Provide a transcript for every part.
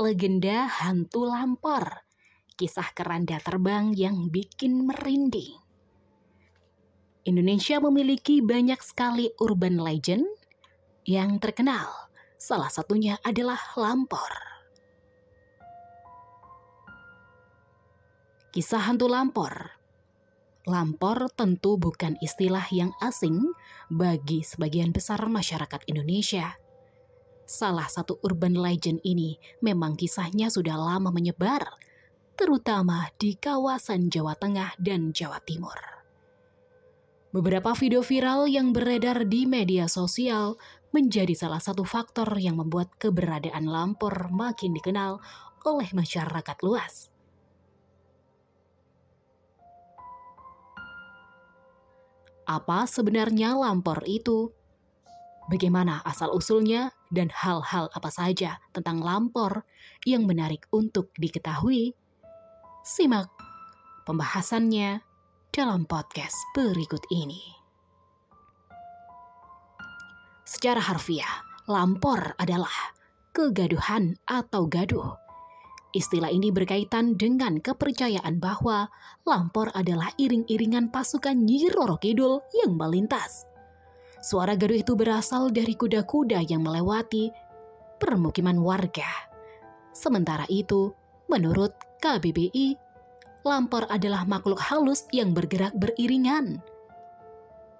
legenda hantu lampor. Kisah keranda terbang yang bikin merinding. Indonesia memiliki banyak sekali urban legend yang terkenal. Salah satunya adalah lampor. Kisah hantu lampor Lampor tentu bukan istilah yang asing bagi sebagian besar masyarakat Indonesia. Salah satu urban legend ini memang kisahnya sudah lama menyebar, terutama di kawasan Jawa Tengah dan Jawa Timur. Beberapa video viral yang beredar di media sosial menjadi salah satu faktor yang membuat keberadaan Lampor makin dikenal oleh masyarakat luas. apa sebenarnya lampor itu, bagaimana asal-usulnya, dan hal-hal apa saja tentang lampor yang menarik untuk diketahui. Simak pembahasannya dalam podcast berikut ini. Secara harfiah, lampor adalah kegaduhan atau gaduh Istilah ini berkaitan dengan kepercayaan bahwa lampor adalah iring-iringan pasukan Nyi Roro Kidul yang melintas. Suara gaduh itu berasal dari kuda-kuda yang melewati permukiman warga. Sementara itu, menurut KBBI, lampor adalah makhluk halus yang bergerak beriringan.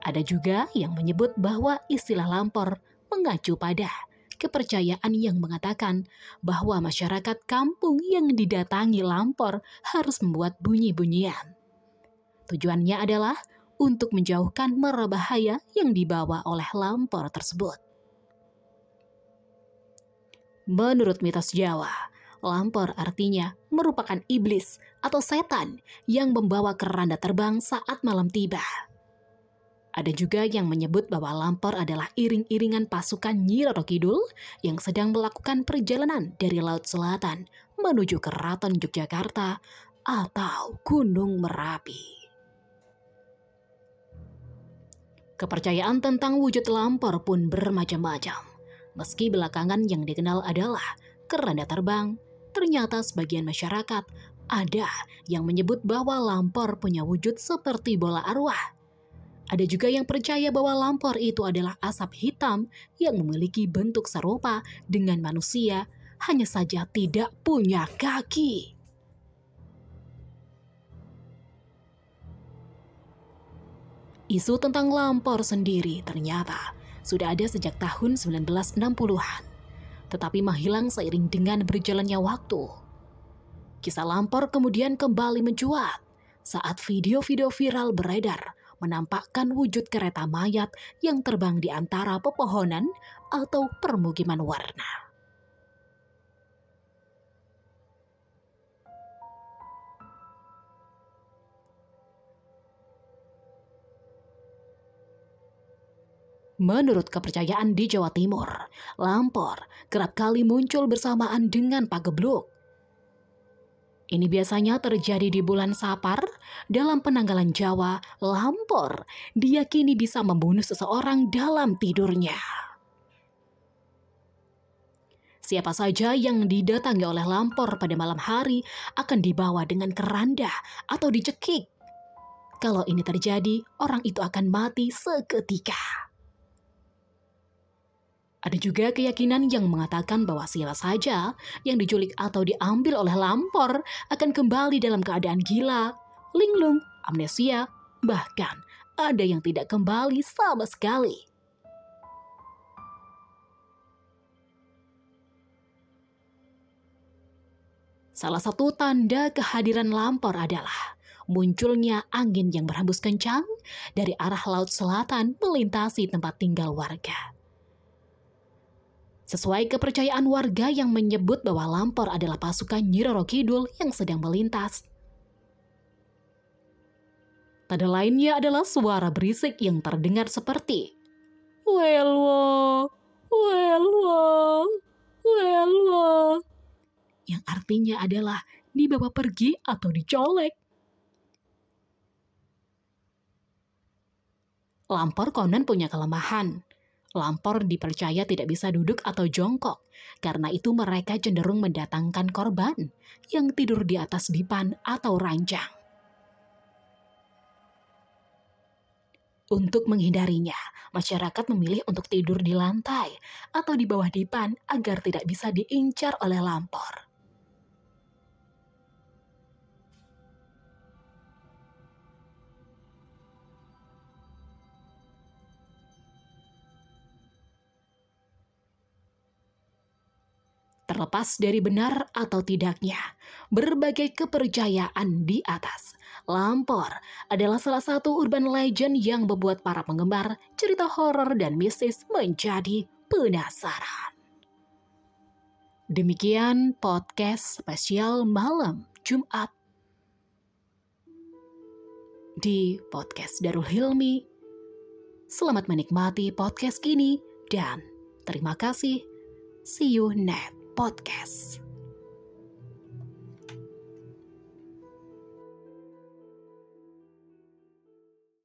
Ada juga yang menyebut bahwa istilah lampor mengacu pada kepercayaan yang mengatakan bahwa masyarakat kampung yang didatangi lampor harus membuat bunyi-bunyian. Tujuannya adalah untuk menjauhkan mara bahaya yang dibawa oleh lampor tersebut. Menurut mitos Jawa, lampor artinya merupakan iblis atau setan yang membawa keranda terbang saat malam tiba. Ada juga yang menyebut bahwa Lampor adalah iring-iringan pasukan Nyi Roro Kidul yang sedang melakukan perjalanan dari Laut Selatan menuju Keraton Yogyakarta atau Gunung Merapi. Kepercayaan tentang wujud lampor pun bermacam-macam. Meski belakangan yang dikenal adalah keranda terbang, ternyata sebagian masyarakat ada yang menyebut bahwa lampor punya wujud seperti bola arwah ada juga yang percaya bahwa lampor itu adalah asap hitam yang memiliki bentuk serupa dengan manusia, hanya saja tidak punya kaki. Isu tentang lampor sendiri ternyata sudah ada sejak tahun 1960-an, tetapi menghilang seiring dengan berjalannya waktu. Kisah lampor kemudian kembali mencuat saat video-video viral beredar menampakkan wujud kereta mayat yang terbang di antara pepohonan atau permukiman warna. Menurut kepercayaan di Jawa Timur, lampor kerap kali muncul bersamaan dengan pagebluk ini biasanya terjadi di bulan Sapar. Dalam penanggalan Jawa, lampor diyakini bisa membunuh seseorang dalam tidurnya. Siapa saja yang didatangi oleh lampor pada malam hari akan dibawa dengan keranda atau dicekik. Kalau ini terjadi, orang itu akan mati seketika. Ada juga keyakinan yang mengatakan bahwa siapa saja yang diculik atau diambil oleh lampor akan kembali dalam keadaan gila, linglung, amnesia, bahkan ada yang tidak kembali sama sekali. Salah satu tanda kehadiran lampor adalah munculnya angin yang berhembus kencang dari arah laut selatan melintasi tempat tinggal warga. Sesuai kepercayaan warga yang menyebut bahwa Lampor adalah pasukan Nyiroro Kidul yang sedang melintas. Tanda lainnya adalah suara berisik yang terdengar seperti Welwo, Welwo, Welwo. Yang artinya adalah dibawa pergi atau dicolek. Lampor konon punya kelemahan. Lampor dipercaya tidak bisa duduk atau jongkok, karena itu mereka cenderung mendatangkan korban yang tidur di atas dipan atau ranjang. Untuk menghindarinya, masyarakat memilih untuk tidur di lantai atau di bawah dipan agar tidak bisa diincar oleh lampor. Terlepas dari benar atau tidaknya, berbagai kepercayaan di atas. Lampor adalah salah satu urban legend yang membuat para penggemar cerita horor dan mistis menjadi penasaran. Demikian podcast spesial malam Jumat di podcast Darul Hilmi. Selamat menikmati podcast kini dan terima kasih. See you next podcast.